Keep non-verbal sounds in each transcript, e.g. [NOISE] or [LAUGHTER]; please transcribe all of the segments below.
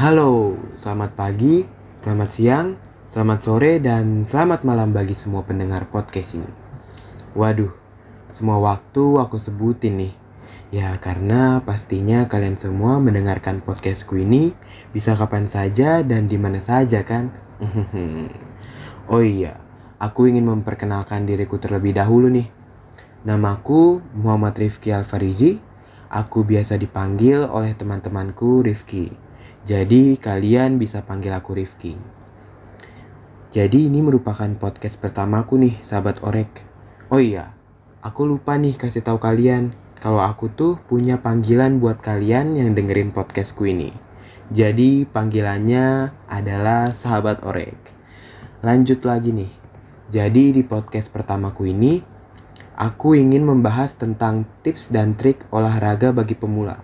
Halo, selamat pagi, selamat siang, selamat sore, dan selamat malam bagi semua pendengar podcast ini. Waduh, semua waktu aku sebutin nih. Ya, karena pastinya kalian semua mendengarkan podcastku ini bisa kapan saja dan di mana saja kan? [LAUGHS] oh iya, aku ingin memperkenalkan diriku terlebih dahulu nih. Namaku Muhammad Rifki Alfarizi. Aku biasa dipanggil oleh teman-temanku Rifki. Jadi kalian bisa panggil aku Rifki. Jadi ini merupakan podcast pertamaku nih, sahabat Orek. Oh iya, aku lupa nih kasih tahu kalian kalau aku tuh punya panggilan buat kalian yang dengerin podcastku ini. Jadi panggilannya adalah sahabat Orek. Lanjut lagi nih. Jadi di podcast pertamaku ini aku ingin membahas tentang tips dan trik olahraga bagi pemula.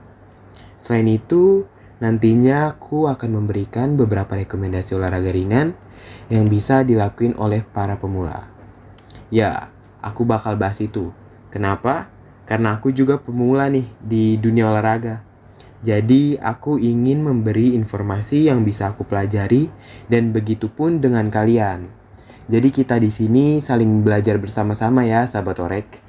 Selain itu, nantinya aku akan memberikan beberapa rekomendasi olahraga ringan yang bisa dilakuin oleh para pemula. Ya, aku bakal bahas itu. Kenapa? Karena aku juga pemula nih di dunia olahraga. Jadi, aku ingin memberi informasi yang bisa aku pelajari dan begitu pun dengan kalian. Jadi kita di sini saling belajar bersama-sama ya, sahabat Orek.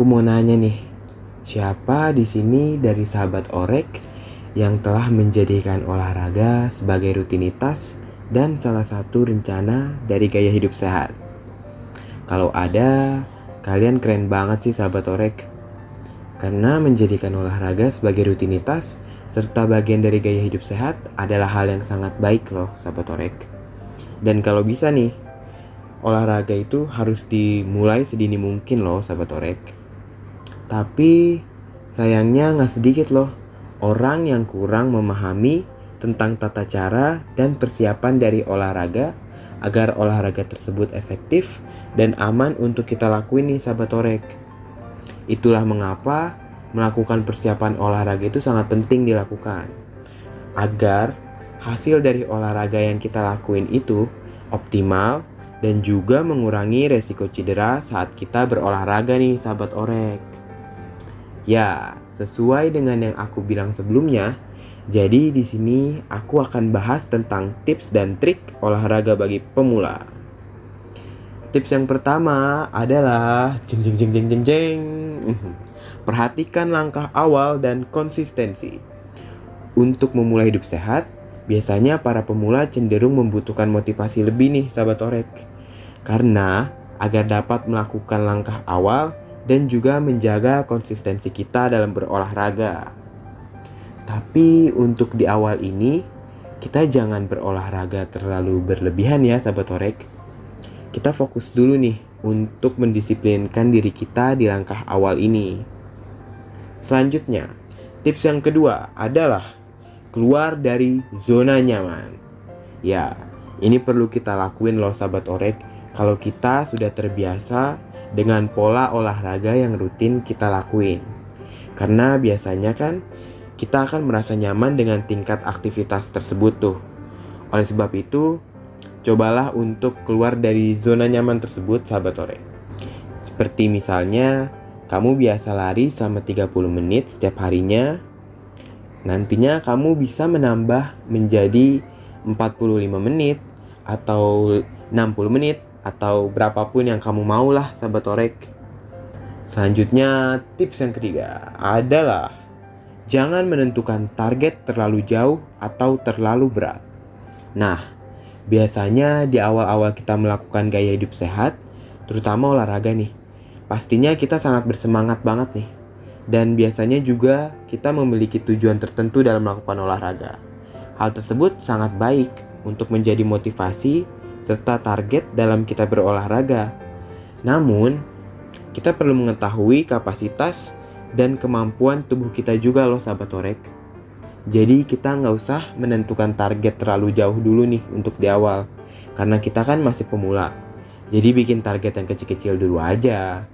Aku mau nanya nih, siapa di sini dari sahabat Orek yang telah menjadikan olahraga sebagai rutinitas dan salah satu rencana dari gaya hidup sehat. Kalau ada, kalian keren banget sih sahabat Orek. Karena menjadikan olahraga sebagai rutinitas serta bagian dari gaya hidup sehat adalah hal yang sangat baik loh sahabat Orek. Dan kalau bisa nih, olahraga itu harus dimulai sedini mungkin loh sahabat Orek. Tapi sayangnya nggak sedikit loh orang yang kurang memahami tentang tata cara dan persiapan dari olahraga agar olahraga tersebut efektif dan aman untuk kita lakuin nih sahabat Torek. Itulah mengapa melakukan persiapan olahraga itu sangat penting dilakukan. Agar hasil dari olahraga yang kita lakuin itu optimal dan juga mengurangi resiko cedera saat kita berolahraga nih sahabat Orek. Ya, sesuai dengan yang aku bilang sebelumnya, jadi di sini aku akan bahas tentang tips dan trik olahraga bagi pemula. Tips yang pertama adalah jeng jeng jeng jeng jeng jeng. Perhatikan langkah awal dan konsistensi. Untuk memulai hidup sehat, biasanya para pemula cenderung membutuhkan motivasi lebih nih sahabat orek. Karena agar dapat melakukan langkah awal dan juga menjaga konsistensi kita dalam berolahraga. Tapi untuk di awal ini, kita jangan berolahraga terlalu berlebihan ya sahabat orek. Kita fokus dulu nih untuk mendisiplinkan diri kita di langkah awal ini. Selanjutnya, tips yang kedua adalah keluar dari zona nyaman. Ya, ini perlu kita lakuin loh sahabat orek kalau kita sudah terbiasa dengan pola olahraga yang rutin kita lakuin. Karena biasanya kan kita akan merasa nyaman dengan tingkat aktivitas tersebut tuh. Oleh sebab itu, cobalah untuk keluar dari zona nyaman tersebut sahabat ore. Seperti misalnya, kamu biasa lari selama 30 menit setiap harinya. Nantinya kamu bisa menambah menjadi 45 menit atau 60 menit atau berapapun yang kamu maulah sahabat orek. Selanjutnya, tips yang ketiga adalah Jangan menentukan target terlalu jauh atau terlalu berat. Nah, biasanya di awal-awal kita melakukan gaya hidup sehat, terutama olahraga nih, pastinya kita sangat bersemangat banget nih. Dan biasanya juga kita memiliki tujuan tertentu dalam melakukan olahraga. Hal tersebut sangat baik untuk menjadi motivasi serta target dalam kita berolahraga. Namun, kita perlu mengetahui kapasitas dan kemampuan tubuh kita juga loh sahabat orek. Jadi kita nggak usah menentukan target terlalu jauh dulu nih untuk di awal. Karena kita kan masih pemula. Jadi bikin target yang kecil-kecil dulu aja.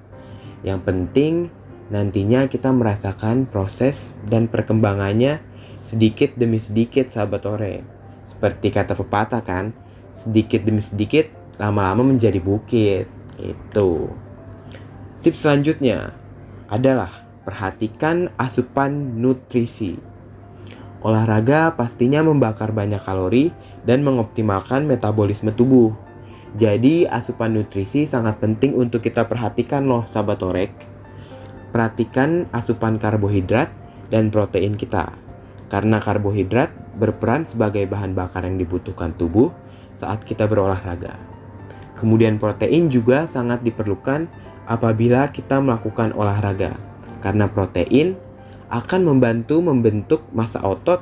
Yang penting nantinya kita merasakan proses dan perkembangannya sedikit demi sedikit sahabat orek. Seperti kata pepatah kan, sedikit demi sedikit lama-lama menjadi bukit. Itu. Tips selanjutnya adalah perhatikan asupan nutrisi. Olahraga pastinya membakar banyak kalori dan mengoptimalkan metabolisme tubuh. Jadi asupan nutrisi sangat penting untuk kita perhatikan loh sahabat orek. Perhatikan asupan karbohidrat dan protein kita. Karena karbohidrat berperan sebagai bahan bakar yang dibutuhkan tubuh saat kita berolahraga. Kemudian protein juga sangat diperlukan apabila kita melakukan olahraga. Karena protein akan membantu membentuk massa otot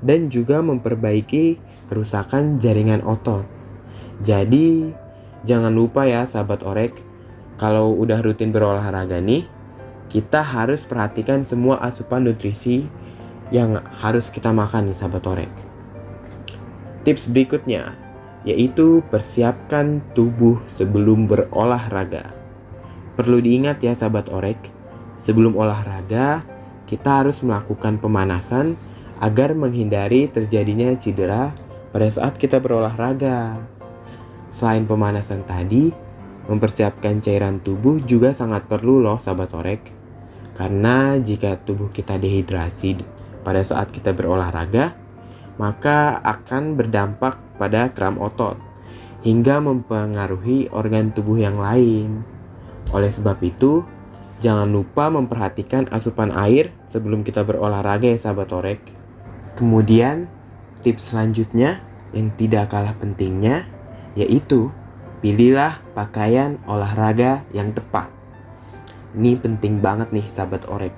dan juga memperbaiki kerusakan jaringan otot. Jadi, jangan lupa ya sahabat orek, kalau udah rutin berolahraga nih, kita harus perhatikan semua asupan nutrisi yang harus kita makan nih sahabat orek. Tips berikutnya yaitu persiapkan tubuh sebelum berolahraga. Perlu diingat ya sahabat orek, sebelum olahraga kita harus melakukan pemanasan agar menghindari terjadinya cedera pada saat kita berolahraga. Selain pemanasan tadi, mempersiapkan cairan tubuh juga sangat perlu loh sahabat orek. Karena jika tubuh kita dehidrasi pada saat kita berolahraga, maka akan berdampak pada kram otot hingga mempengaruhi organ tubuh yang lain. Oleh sebab itu, jangan lupa memperhatikan asupan air sebelum kita berolahraga ya sahabat orek. Kemudian, tips selanjutnya yang tidak kalah pentingnya yaitu pilihlah pakaian olahraga yang tepat. Ini penting banget nih sahabat orek.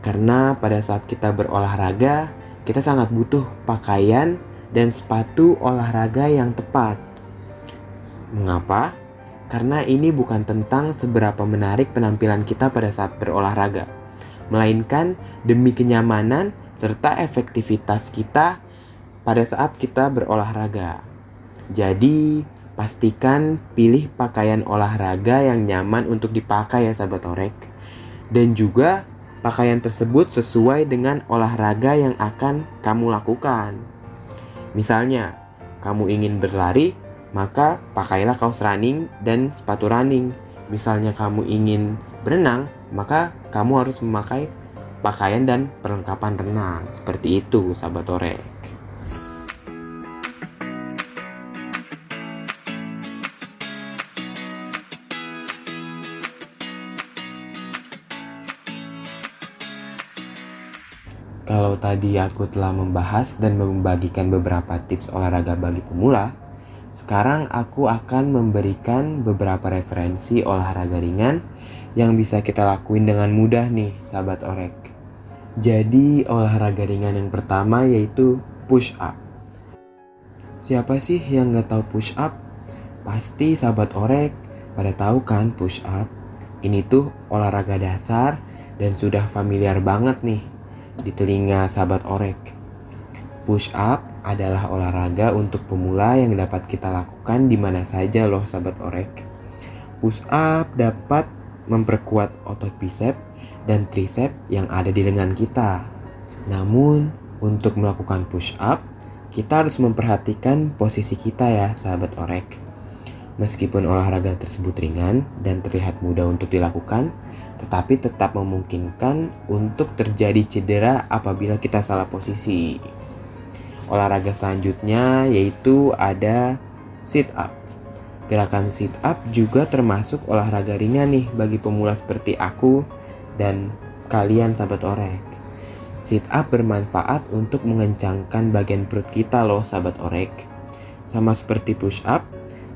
Karena pada saat kita berolahraga, kita sangat butuh pakaian dan sepatu olahraga yang tepat. Mengapa? Karena ini bukan tentang seberapa menarik penampilan kita pada saat berolahraga, melainkan demi kenyamanan serta efektivitas kita pada saat kita berolahraga. Jadi, pastikan pilih pakaian olahraga yang nyaman untuk dipakai ya sahabat orek. Dan juga pakaian tersebut sesuai dengan olahraga yang akan kamu lakukan. Misalnya, kamu ingin berlari, maka pakailah kaos running dan sepatu running. Misalnya kamu ingin berenang, maka kamu harus memakai pakaian dan perlengkapan renang. Seperti itu, sahabat orek. Tadi aku telah membahas dan membagikan beberapa tips olahraga bagi pemula, sekarang aku akan memberikan beberapa referensi olahraga ringan yang bisa kita lakuin dengan mudah nih, sahabat orek. Jadi, olahraga ringan yang pertama yaitu push up. Siapa sih yang gak tahu push up? Pasti sahabat orek pada tahu kan push up. Ini tuh olahraga dasar dan sudah familiar banget nih di telinga sahabat orek. Push up adalah olahraga untuk pemula yang dapat kita lakukan di mana saja loh sahabat orek. Push up dapat memperkuat otot bicep dan tricep yang ada di lengan kita. Namun, untuk melakukan push up, kita harus memperhatikan posisi kita ya sahabat orek. Meskipun olahraga tersebut ringan dan terlihat mudah untuk dilakukan, tetapi tetap memungkinkan untuk terjadi cedera apabila kita salah posisi. Olahraga selanjutnya yaitu ada sit up. Gerakan sit up juga termasuk olahraga ringan nih bagi pemula seperti aku dan kalian sahabat orek. Sit up bermanfaat untuk mengencangkan bagian perut kita loh sahabat orek. Sama seperti push up,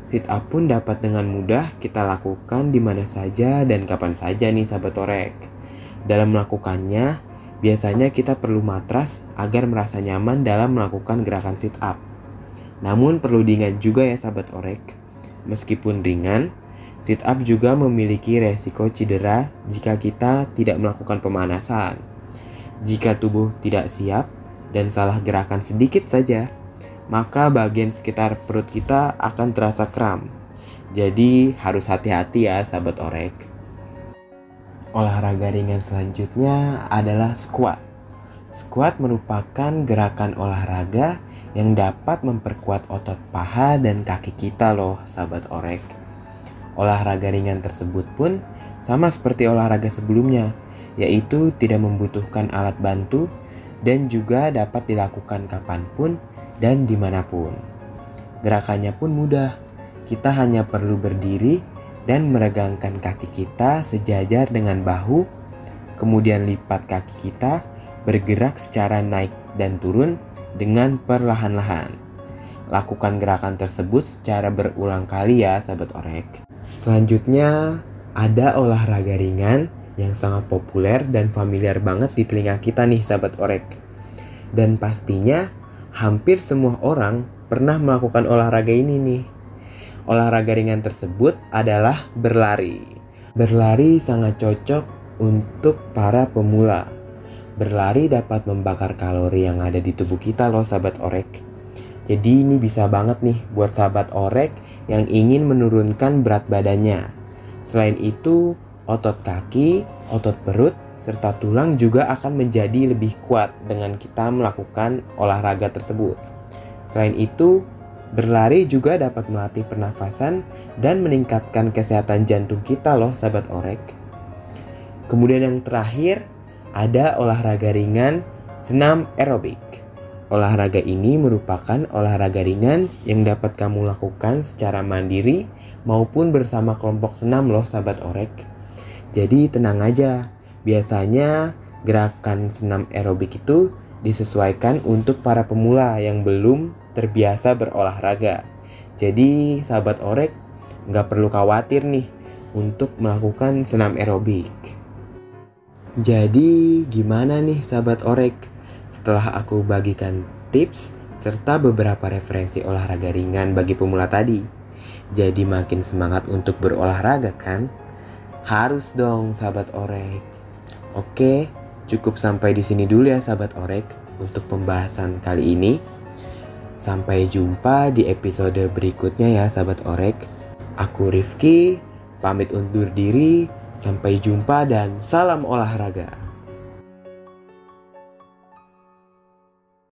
Sit up pun dapat dengan mudah kita lakukan di mana saja dan kapan saja nih sahabat orek. Dalam melakukannya, biasanya kita perlu matras agar merasa nyaman dalam melakukan gerakan sit up. Namun perlu diingat juga ya sahabat orek, meskipun ringan, sit up juga memiliki resiko cedera jika kita tidak melakukan pemanasan. Jika tubuh tidak siap dan salah gerakan sedikit saja, maka bagian sekitar perut kita akan terasa kram. Jadi harus hati-hati ya sahabat orek. Olahraga ringan selanjutnya adalah squat. Squat merupakan gerakan olahraga yang dapat memperkuat otot paha dan kaki kita loh, sahabat orek. Olahraga ringan tersebut pun sama seperti olahraga sebelumnya, yaitu tidak membutuhkan alat bantu dan juga dapat dilakukan kapan pun dan di mana pun. Gerakannya pun mudah, kita hanya perlu berdiri dan meregangkan kaki kita sejajar dengan bahu, kemudian lipat kaki kita bergerak secara naik dan turun dengan perlahan-lahan. Lakukan gerakan tersebut secara berulang kali ya sahabat orek. Selanjutnya ada olahraga ringan yang sangat populer dan familiar banget di telinga kita nih sahabat orek. Dan pastinya hampir semua orang pernah melakukan olahraga ini nih. Olahraga ringan tersebut adalah berlari. Berlari sangat cocok untuk para pemula Berlari dapat membakar kalori yang ada di tubuh kita loh sahabat orek. Jadi ini bisa banget nih buat sahabat orek yang ingin menurunkan berat badannya. Selain itu, otot kaki, otot perut, serta tulang juga akan menjadi lebih kuat dengan kita melakukan olahraga tersebut. Selain itu, berlari juga dapat melatih pernafasan dan meningkatkan kesehatan jantung kita loh sahabat orek. Kemudian yang terakhir, ada olahraga ringan senam aerobik. Olahraga ini merupakan olahraga ringan yang dapat kamu lakukan secara mandiri maupun bersama kelompok senam loh sahabat orek. Jadi tenang aja, biasanya gerakan senam aerobik itu disesuaikan untuk para pemula yang belum terbiasa berolahraga. Jadi sahabat orek nggak perlu khawatir nih untuk melakukan senam aerobik. Jadi gimana nih sahabat orek? Setelah aku bagikan tips serta beberapa referensi olahraga ringan bagi pemula tadi. Jadi makin semangat untuk berolahraga kan? Harus dong sahabat orek. Oke, cukup sampai di sini dulu ya sahabat orek untuk pembahasan kali ini. Sampai jumpa di episode berikutnya ya sahabat orek. Aku Rifki, pamit undur diri. Sampai jumpa dan salam olahraga.